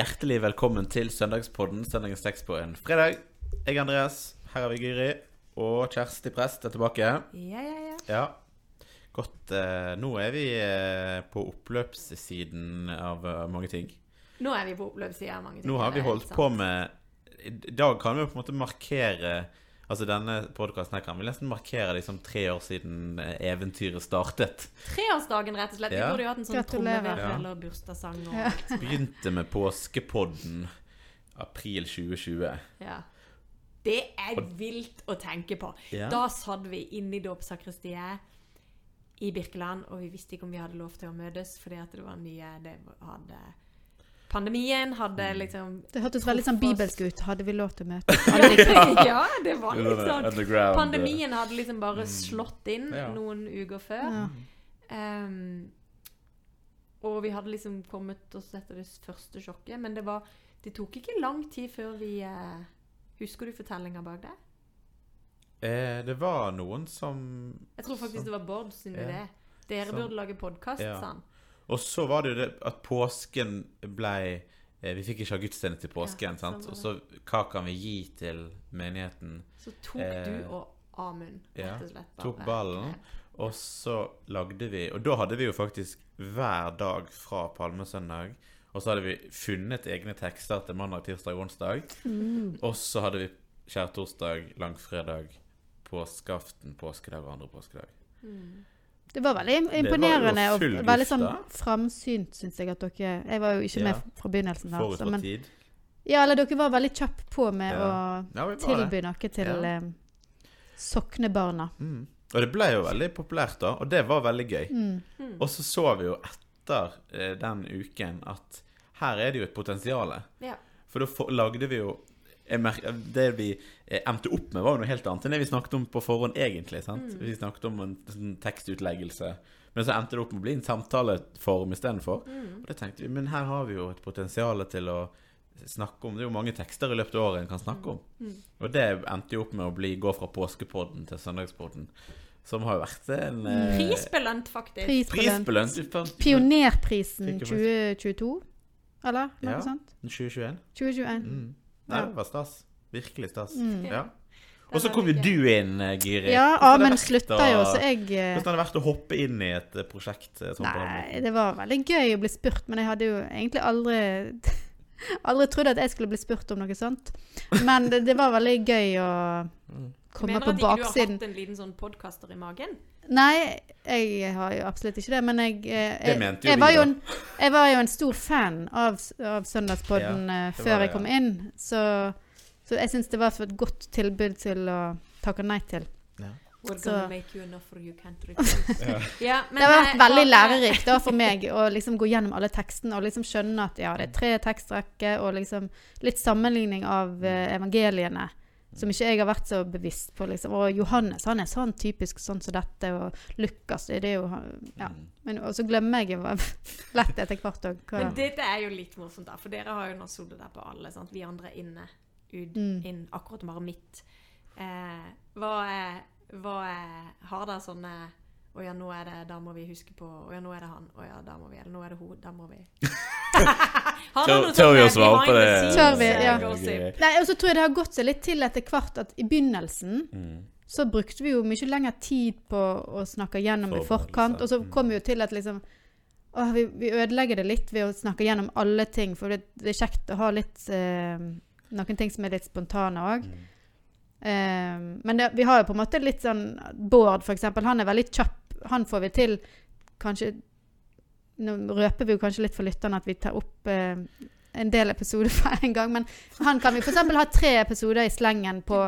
hjertelig velkommen til Søndagspodden. Søndagens tekst på en fredag. Jeg er Andreas. Her har vi Gyri. Og Kjersti Prest er tilbake. Ja, ja, ja. Ja. Godt. Eh, nå er vi eh, på oppløpssiden av eh, mange ting. Nå er vi på oppløpssiden av mange ting. Nå har vi er holdt på med I dag kan vi på en måte markere Altså Denne podkasten kan vi nesten markere liksom tre år siden eh, eventyret startet. Treårsdagen, rett og slett. Vi Ja. burde jo hatt en sånn trommevirvel Ja. og bursdagssang og Ja. Begynte med påskepodden april 2020. Ja. Det er vilt å tenke på. Ja. Da satt vi inne i dåpssakristiet i Birkeland, og vi visste ikke om vi hadde lov til å møtes fordi at det var nye det hadde Pandemien hadde Mm. liksom Det hørtes veldig sånn bibelsk ut. Hadde vi lov til å møtes? Alle ja, det var litt sånn. Pandemien hadde liksom bare slått inn Ja. noen uker før. Ja. Um, og vi hadde liksom kommet oss etter det første sjokket, men det var Det tok ikke lang tid før vi uh, Husker du fortellinga bak det? Eh, det var noen som Jeg tror faktisk det var Bård sin Ja. idé. Dere Som- burde lage podkast, Ja. sa han. Og så var det jo det at påsken blei eh, Vi fikk ikke ha gudstjeneste til Ja, påsken, sant? sånn Og så hva kan vi gi til menigheten? Så tok Eh, du og Amund ja, rett og slett bare tok ballen. Og så lagde vi Og da hadde vi jo faktisk hver dag fra palmesøndag. Og så hadde vi funnet egne tekster til mandag, tirsdag og onsdag. Mm. Og så hadde vi skjærtorsdag, langfredag, påskeaften, påskedag og andre påskedag. Mm. Det var veldig var imponerende og veldig sånn framsynt, syns jeg at dere Jeg var jo ikke Ja. med fra begynnelsen av. Forut så- for Men, tid. ja, eller dere var veldig kjapp på med Ja. å Ja, vi det. tilby noe til Ja. eh, soknebarna. Mm. Og det ble jo veldig populært da, og det var veldig gøy. Mm. Og så så vi jo etter eh, den uken at her er det jo et potensial. Ja. For da lagde vi jo Det vi eh, endte opp med, var jo noe helt annet enn det vi snakket om på forhånd, egentlig. sant? Vi snakket om en sånn tekstutleggelse. Men så endte det opp med å bli en samtaleform istedenfor. Og da tenkte vi men her har vi jo et potensial til å snakke om Det er jo mange tekster i løpet av året en kan snakke om. Og det endte jo opp med å bli, gå fra påskepodden til søndagspodden. Som har vært en eh, Prisbelønt, faktisk. Prisbelønt. prisbelønt. Pionerprisen 2022, eller noe Ja. sånt? 2021. 2021. Mm. Nei, det var stas. Virkelig stas. Mm. Ja. Og så kom jo du inn, Giri. Ja, har Amund slutta jo, så jeg eh, Hvordan har det vært å hoppe inn i et eh, prosjekt eh, sånn Nei, det var veldig gøy å bli spurt, men jeg hadde jo egentlig aldri Aldri trodd at jeg skulle bli spurt om noe sånt. Men det, det var veldig gøy å komme på baksiden. Mener du at ikke du har hatt en liten sånn podkaster i magen? Nei, jeg har jo absolutt ikke det, men jeg jeg, Det jeg, jeg, var jo en, jeg var jo en stor fan av, av Søndagspodden ja, det før var det, jeg kom inn, så, så jeg syns det var et godt tilbud til å takke nei til. Ja, men Det har vært eh, veldig lærerikt da for meg å liksom gå gjennom alle tekstene og liksom skjønne at ja, det er tre tekstrekker og liksom litt sammenligning av eh, evangeliene. Som ikke jeg har vært så bevisst på. liksom. Og Johannes han er sånn typisk sånn som dette. Og Lukas det er jo ja. Mm. Men, Og så glemmer jeg jo lett etter hvert òg. Men dette er jo litt morsomt, da. For dere har jo nå sittet der på alle. sant? Vi andre er inne, ut, Mm. inn, akkurat bare midt. Eh, hva er, hva er Har dere sånne Å ja, nå er det Da må vi huske på Å ja, nå er det han. Å ja, da må vi Eller nå er det hun. Da må vi Tør- vi å svare på det? Tør vi, eh, ja. Nei, og så tror jeg det har gått seg litt til etter hvert at i begynnelsen Mm. så brukte vi jo mye lengre tid på å snakke gjennom i forkant. Og så Mm. kom vi jo til at liksom Åh, vi, vi ødelegger det litt ved å snakke gjennom alle ting, for det, det er kjekt å ha litt eh, Noen ting som er litt spontane òg. Mm. Eh, men det, vi har jo på en måte litt sånn Bård, for eksempel. Han er veldig kjapp. Han får vi til kanskje Nå røper vi jo kanskje litt for lytterne at vi tar opp eh, en del episoder for en gang, men han kan vi f.eks. ha tre episoder i slengen på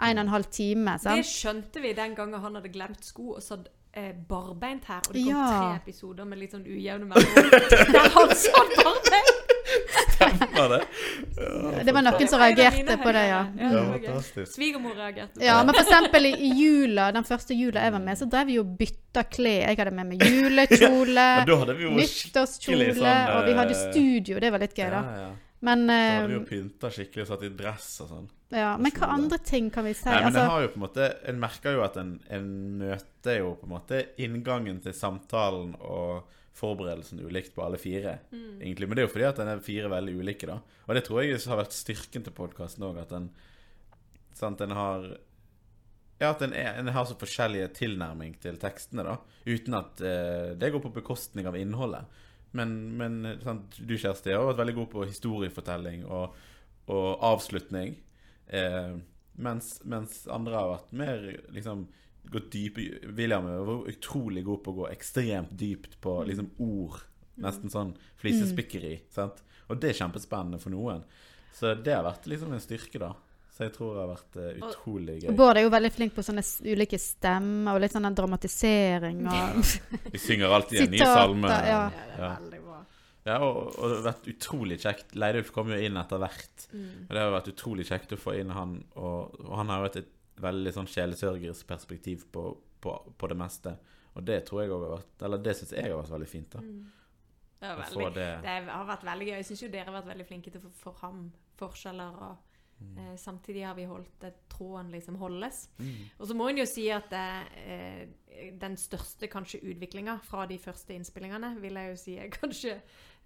en og en halv time. Det skjønte vi den gangen han hadde glemt sko og satt eh, barbeint her. Og det kom Ja. tre episoder med litt sånn ujevne mellomrom. Der han satt barbeint! Var det? Det var noen som reagerte på det, ja. høydere. Ja, det fantastisk. Svigermor reagerte. på Ja, men for eksempel i, jula, den første jula jeg var med, så drev vi og bytta klær. Jeg hadde med meg julekjole, nyttårskjole, sånn, og vi hadde eh, studio. Det var litt gøy, da. ja. Men Da eh, hadde vi jo pynta skikkelig og satt i dress og sånn. Ja, Men hva andre ting kan vi si? Nei, men altså, har jo på en måte En merker jo at en, en møter jo på en måte inngangen til samtalen og forberedelsen ulikt på alle fire. egentlig Men det er jo fordi at den er fire veldig ulike, da. Og det tror jeg har vært styrken til podkasten òg, at den Sant, den har Ja, at den, er, den har så forskjellige tilnærming til tekstene, da. Uten at eh, det går på bekostning av innholdet. Men, men sant, du, Kjersti, har vært veldig god på historiefortelling og, og avslutning. Eh, mens, mens andre har vært mer liksom gått dyp William var utrolig god på å gå ekstremt dypt på liksom ord. Nesten sånn flisespikkeri. Sant? Og det er kjempespennende for noen. Så det har vært liksom en styrke, da. Så jeg tror det har vært uh, utrolig gøy. Bård er jo veldig flink på sånne ulike stemmer og litt sånn den dramatisering og Vi synger alltid en ny salme. ja. Ja, det er veldig bra. Ja, og, og det har vært utrolig kjekt. Leidulf kom jo inn etter hvert. Mm. Og det har vært utrolig kjekt å få inn han. Og, og han har jo et, et veldig sånn sjelesørgerisk perspektiv på, på, på det meste. Og det tror jeg har vært Eller det syns jeg har vært veldig fint. da Det, er veldig, det det har vært veldig gøy. Jeg syns jo dere har vært veldig flinke til å få fram forskjeller. og Mm. eh, Samtidig har vi holdt at tråden liksom holdes. Mm. Og så må en jo si at eh, den største kanskje utviklinga fra de første innspillingene, vil jeg jo si er kanskje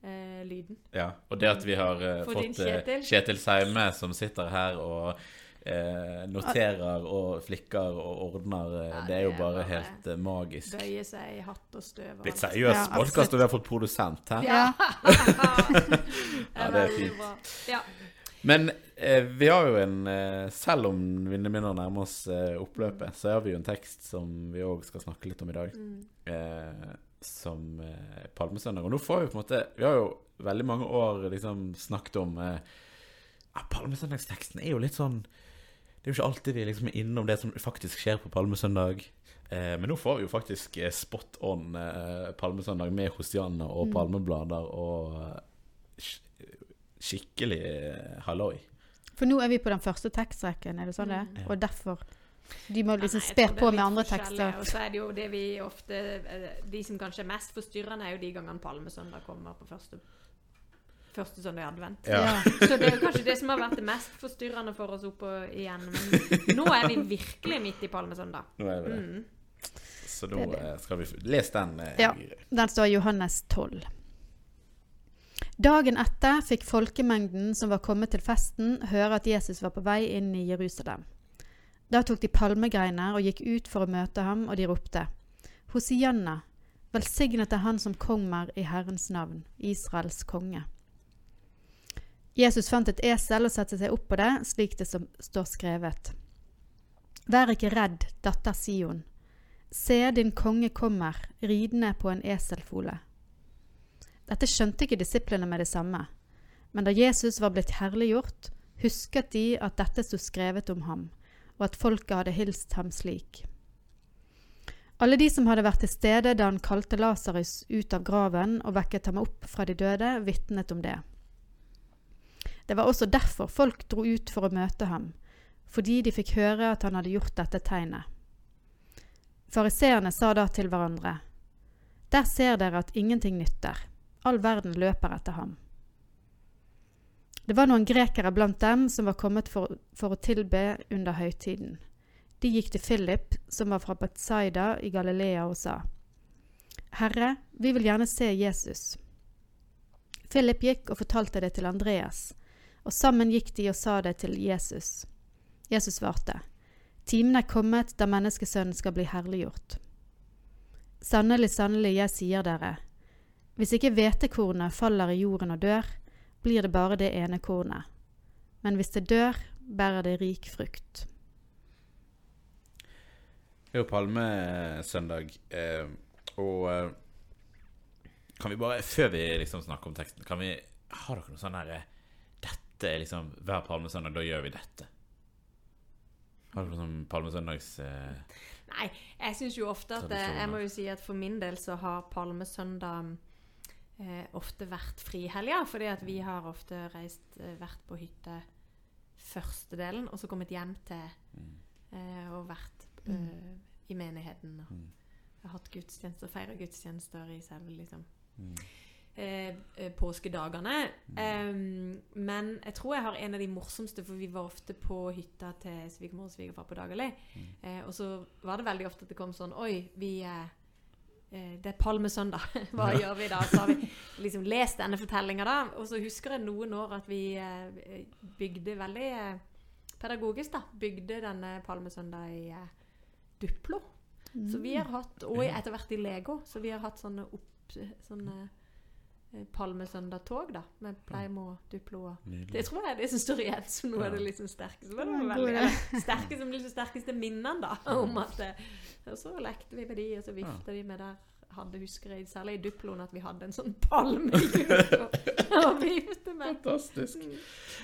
eh, lyden. Ja, og det at vi har eh, fått eh, Kjetil. Kjetil Seime som sitter her og eh, noterer og flikker og ordner, eh, Ja, det er jo bare bare- helt eh, magisk. Bøye seg i hatt og støv. Blitt seriøs Ja, podkast, og vi har fått produsent her. Ja. Ja, det er fint. Ja. Men eh, vi har jo en eh, Selv om vi nærmer oss eh, oppløpet, så har vi jo en tekst som vi òg skal snakke litt om i dag. Mm. Eh, som eh, Palmesøndag. Og nå får vi på en måte Vi har jo veldig mange år liksom snakket om eh, ja, Palmesøndagsteksten er jo litt sånn Det er jo ikke alltid vi liksom er innom det som faktisk skjer på Palmesøndag. Eh, men nå får vi jo faktisk eh, spot on eh, Palmesøndag med Hostianne og Mm. palmeblader og eh, sk- skikkelig eh, halloi. For nå er vi på den første tekstrekken, er det sånn det er? Mm. Og derfor De må liksom ja, spe på med andre tekster. Og så er det jo det vi ofte De som kanskje er mest forstyrrende, er jo de gangene Palmesøndag kommer på første, første søndag i advent. Ja. Ja. Så det er kanskje det som har vært det mest forstyrrende for oss opp og igjen. Men nå er vi virkelig midt i Palmesøndag. Nå er vi det. Mm. Så da eh, skal vi Les den. eh, Ja. Den står i Johannes 12. Dagen etter fikk folkemengden som var kommet til festen, høre at Jesus var på vei inn i Jerusalem. Da tok de palmegreiner og gikk ut for å møte ham, og de ropte, Hosianna, velsignet er han som kommer i Herrens navn, Israels konge. Jesus fant et esel og satte seg opp på det, slik det som står skrevet. Vær ikke redd, datter Sion. Se, din konge kommer, ridende på en eselfole. Dette skjønte ikke disiplene med det samme, men da Jesus var blitt herliggjort, husket de at dette sto skrevet om ham, og at folket hadde hilst ham slik. Alle de som hadde vært til stede da han kalte Lasarus ut av graven og vekket ham opp fra de døde, vitnet om det. Det var også derfor folk dro ut for å møte ham, fordi de fikk høre at han hadde gjort dette tegnet. Fariseerne sa da til hverandre, Der ser dere at ingenting nytter, all verden løper etter ham. Det var noen grekere blant dem som var kommet for, for å tilbe under høytiden. De gikk til Philip, som var fra Betsaida i Galilea, og sa, Herre, vi vil gjerne se Jesus. Philip gikk og fortalte det til Andreas, og sammen gikk de og sa det til Jesus. Jesus svarte, Timen er kommet da menneskesønnen skal bli herliggjort. Sannelig, sannelig, jeg sier dere, hvis ikke hvetekornet faller i jorden og dør, blir det bare det ene kornet. Men hvis det dør, bærer det rik frukt. Det er jo palmesøndag, eh, og eh, kan vi bare, før vi liksom snakker om teksten, kan vi Har dere noe sånn herre Dette er liksom Hver palmesøndag, da gjør vi dette. Har du sånn palmesøndags eh, Nei, jeg syns jo ofte at eh, Jeg må jo si at for min del så har palmesøndag eh, ofte vært frihelga. Fordi at vi har ofte reist, eh, vært på hytte første delen, og så kommet hjem til eh, og vært eh, i menigheten. Og Mm. hatt gudstjenester, feira gudstjenester i selve liksom. Mm. Eh, eh, påskedagene. Em, men jeg tror jeg har en av de morsomste, for vi var ofte på hytta til svigermor og svigerfar på Dagali. Eh, og så var det veldig ofte at det kom sånn Oi, vi det er palmesøndag. Hva gjør vi da? Så har vi liksom lest denne fortellinga, da. Og så husker jeg noen år at vi bygde veldig pedagogisk, da. Bygde denne palmesøndag i Duplo. Duplo. Så vi har hatt, og etter hvert i Lego, så vi har hatt sånne, opp, sånne palmesøndag-tog, da. Med Pleimo, Duplo og Det tror jeg er det som står igjen som noe av det liksom sterkeste. Det var god veldig, eller, sterke som liksom sterkeste minnene, da. Om at eh, Og så lekte vi med de, og så vifta vi med der. Hadde, husker jeg, særlig i Duploen, at vi hadde en sånn palme i å vifte med. Fantastisk.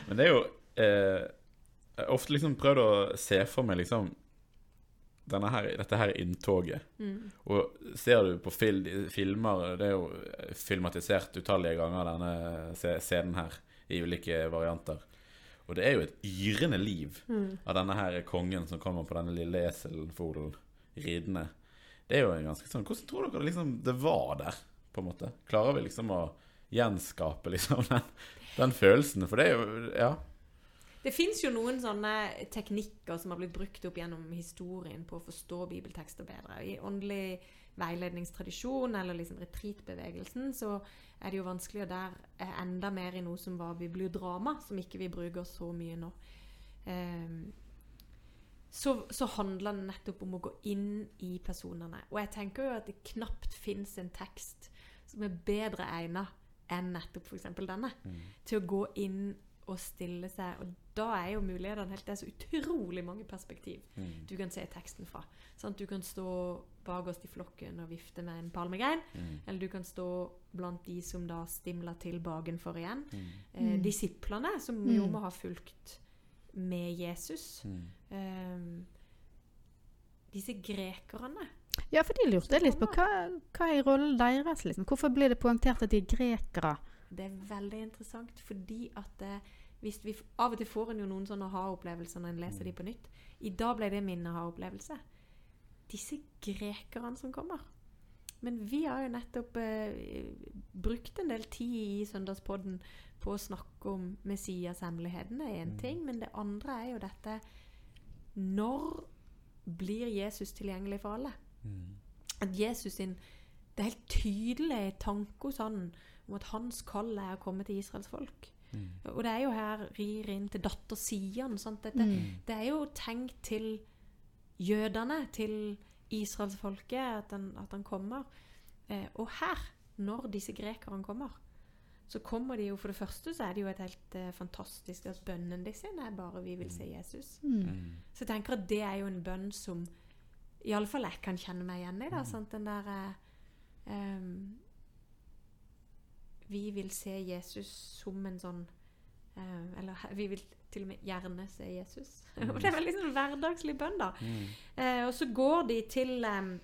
Men det er jo eh, Jeg har ofte liksom prøvd å se for meg liksom her, dette her inntoget. Mm. Og ser du på fil, filmer Det er jo filmatisert utallige ganger, denne scenen her, i ulike varianter. Og det er jo et yrende liv Mm. av denne her kongen som kommer på denne lille eselfolen ridende. Det er jo en ganske sånn Hvordan tror dere liksom det var der, på en måte? Klarer vi liksom å gjenskape liksom den, den følelsen? For det er jo Ja. Det fins jo noen sånne teknikker som har blitt brukt opp gjennom historien på å forstå bibeltekster bedre. I åndelig veiledningstradisjon eller liksom retreatbevegelsen så er det jo vanskelig å der er enda mer i noe som var bibliodrama, som ikke vi bruker så mye nå. Um, så, så handler det nettopp om å gå inn i personene. Og jeg tenker jo at det knapt fins en tekst som er bedre egnet enn nettopp f.eks. denne. Til å gå inn og stille seg. Og da er jo mulighetene helt Det er så utrolig mange perspektiv Mm. du kan se teksten fra. Sant? Du kan stå bakerst i flokken og vifte med en palmegrein. Mm. Eller du kan stå blant de som da stimler til bakenfor igjen. Mm. Eh, Mm. disiplene, som jo Mm. må ha fulgt med Jesus. Mm. Eh, disse grekerne. Ja, for de lurte litt på hva, hva er rollen deres, liksom? Hvorfor blir det poengtert at de er grekere? Det er veldig interessant, fordi at eh, hvis vi, Av og til får en jo noen sånne aha-opplevelser når en leser de på nytt. I dag ble det min aha-opplevelse. Disse grekerne som kommer. Men vi har jo nettopp eh, brukt en del tid i Søndagspodden på å snakke om Messias hemmeligheten. Det er én ting, men det andre er jo dette Når blir Jesus tilgjengelig for alle? Mm. at Jesus sin Det er helt tydelig tanke hos han om at hans kall er å komme til Israels folk. Mm. Og det er jo her rir inn til datter Sian. Sant? Dette, Mm. Det er jo tenkt til jødene, til israelsfolket, at, han- at han kommer. Eh, og her, når disse grekerne kommer, så kommer de jo For det første så er det jo et helt eh, fantastisk at bønnen deres er bare 'vi vil se Jesus'. Mm. Mm. Så jeg tenker at det er jo en bønn som iallfall jeg kan kjenne meg igjen i. da, sant? Den der eh, ehm, Vi vil se Jesus som en sånn eh, Eller vi vil til og med gjerne se Jesus. og det er veldig sånn hverdagslig bønn, da. Mm. Eh, og så går de til em,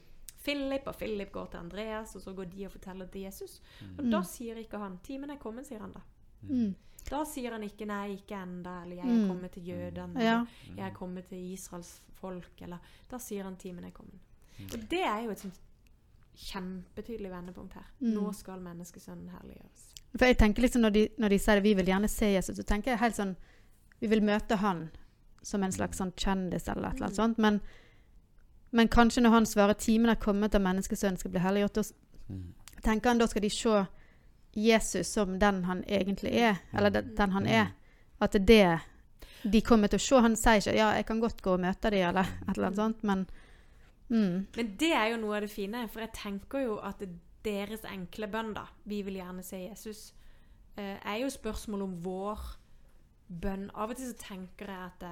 Philip, og Philip går til Andreas, og så går de og forteller til Jesus. Og da sier ikke han 'Timen er kommet', sier han da. Mm. Da sier han ikke 'nei, ikke enda', eller 'jeg er Mm. kommet til jødene', Ja. eller 'jeg er kommet til Israels folk', eller Da sier han 'timen er kommet'. Og det er jo et sånt kjempetydelig vendepunkt her. Mm. Nå skal menneskesønnen herliggjøres. For jeg tenker liksom når de, når de sier vi vil gjerne se Jesus, så tenker jeg helt sånn Vi vil møte han som en slags sånn kjendis eller et eller annet sånt. Men, men kanskje når han svarer timen er kommet og menneskesønnen skal bli helliggjort, da Mm. tenker han da skal de se Jesus som den han egentlig er. Eller den, den han er. At det er det de kommer til å se. Han sier ikke 'ja, jeg kan godt gå og møte dem', eller et eller annet sånt, men mm, Men det er jo noe av det fine, for jeg tenker jo at deres enkle bønn, da, vi vil gjerne se Jesus, eh, er jo spørsmål om vår bønn. Av og til så tenker jeg at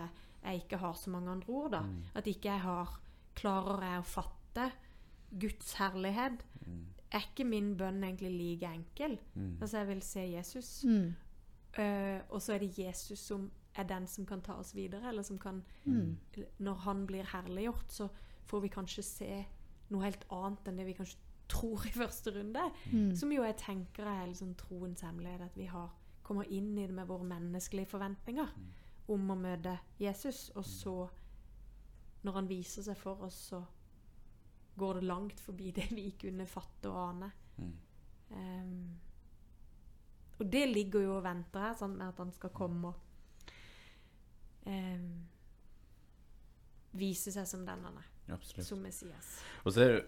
jeg ikke har så mange andre ord, da. At ikke jeg har Klarer jeg å fatte Guds herlighet? Er ikke min bønn egentlig like enkel? Mm. Altså, jeg vil se Jesus. mm, Eh, og så er det Jesus som er den som kan ta oss videre, eller som kan mm, Når han blir herliggjort, så får vi kanskje se noe helt annet enn det vi kanskje tror i første runde. mm, Som jo jeg tenker er liksom troens hemmelighet, at vi har, kommer inn i det med våre menneskelige forventninger om å møte Jesus, og så, når han viser seg for oss, så går det langt forbi det vi kunne fatte og ane. Mm. Um, og det ligger jo og venter her, sånn med at han skal komme og um, vise seg som den han er. Absolutt. Som Messias. Og så er det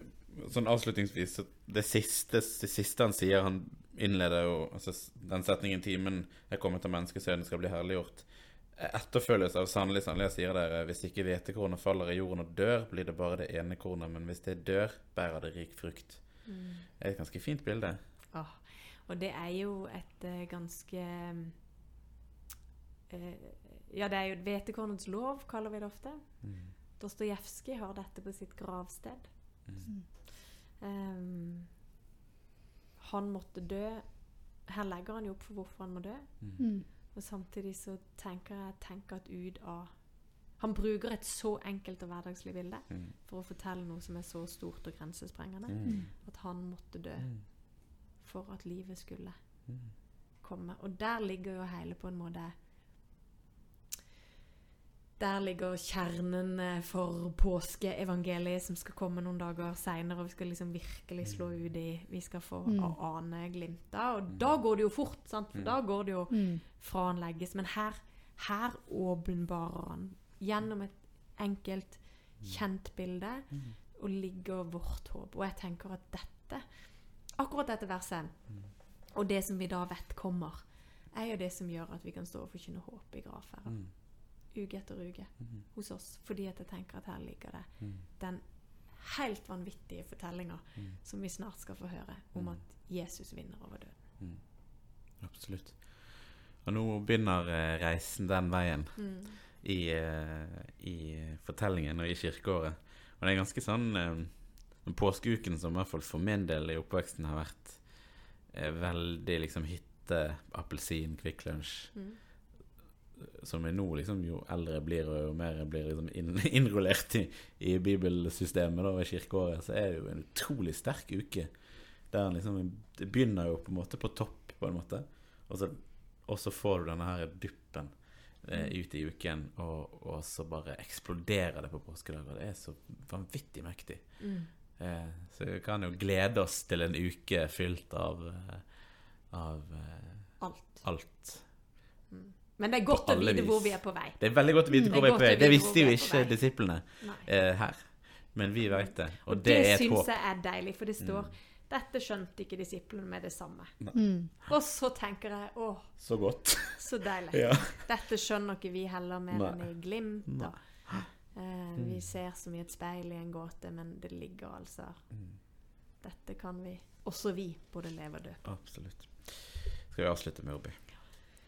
sånn avslutningsvis så Det siste, det siste han sier Han innleder jo altså, den setningen 'Timen er kommet av menneskesønnen skal bli herliggjort'. Etterfølges av 'Sannelig, sannelig, jeg sier dere, hvis ikke hvetekornet faller i jorden og dør, blir det bare det ene kornet, men hvis det dør, bærer det rik frukt'. Mm. Det er et ganske fint bilde. Åh, og det er jo et uh, ganske uh, Ja, det er jo et hvetekornets lov, kaller vi det ofte. Mm. Dostojevskij har dette på sitt gravsted. Mm. Um, han måtte dø. Her legger han jo opp for hvorfor han må dø. Mm. Og samtidig så tenker jeg tenker at ut av Han bruker et så enkelt og hverdagslig bilde Mm. for å fortelle noe som er så stort og grensesprengende. Mm. At han måtte dø Mm. for at livet skulle Mm. komme. Og der ligger jo hele på en måte Der ligger kjernen eh, for påskeevangeliet som skal komme noen dager seinere. Og vi skal liksom virkelig slå ut i Vi skal få Mm. ane glimta. Og da går det jo fort, sant? for Mm. da går det jo Mm. fra han legges. Men her, her åpenbarer han gjennom et enkelt, kjent bilde Mm. og ligger vårt håp. Og jeg tenker at dette, akkurat dette verset, og det som vi da vet kommer, er jo det som gjør at vi kan stå og forkynne håp i gravferden. Mm. Uke etter uke Mm. hos oss. Fordi at jeg tenker at her ligger det Mm. den helt vanvittige fortellinga Mm. som vi snart skal få høre, om Mm. at Jesus vinner over døden. Mm. Absolutt. Og nå begynner eh, reisen den veien i, eh, i fortellingen og i kirkeåret. Og det er ganske sånn eh, Påskeuken som i hvert fall for min del i oppveksten har vært veldig liksom hytte, appelsin, Kvikk Lunsj. Mm. Som er nå, liksom, jo eldre blir, og jo mer blir liksom inn, innrullert i, i bibelsystemet da, ved kirkeåret, så er det jo en utrolig sterk uke. Der han liksom, Det begynner jo på en måte på topp, på en måte. Og så, og så får du denne her duppen eh, ut i uken, og, og så bare eksploderer det på påskedag. Og det er så vanvittig mektig. Mm. Eh, så vi kan jo glede oss til en uke fylt av, eh, av eh, Alt. alt. Mm. Men det er godt å vite vite hvor vi er på vei. Det er veldig godt å vite Mm, hvor vi er på vei. Det visste jo ikke disiplene eh, her. Men vi vet det, og, Og det, det, er et håp. syns håp. jeg er deilig, for det står Mm. Dette skjønte ikke disiplene med det samme. Mm. Og så tenker jeg å, Så godt. så deilig. ja. Dette skjønner ikke vi heller mer Nei. enn i glimt. Eh, vi Mm. ser som i et speil i en gåte, men det ligger altså Mm. Dette kan vi, også vi, både leve og dø. Absolutt. Skal vi avslutte med å be.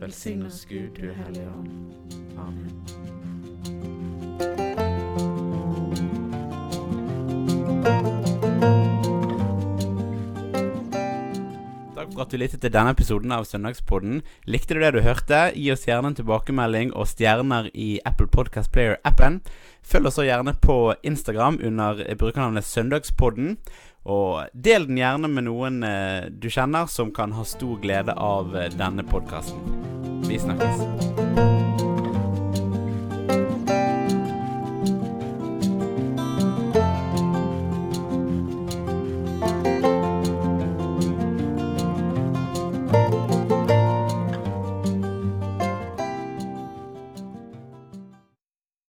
velsign oss Gud du Hellige Ånd. Amen. For at du lyttet til denne episoden av Søndagspodden. Likte du det du hørte? Gi oss gjerne en tilbakemelding og stjerner i Apple Podcast Player-appen. Følg oss gjerne på Instagram under brukernavnet Søndagspodden. Og del den gjerne med noen eh, du kjenner som kan ha stor glede av eh, denne podkasten. Vi snakkes.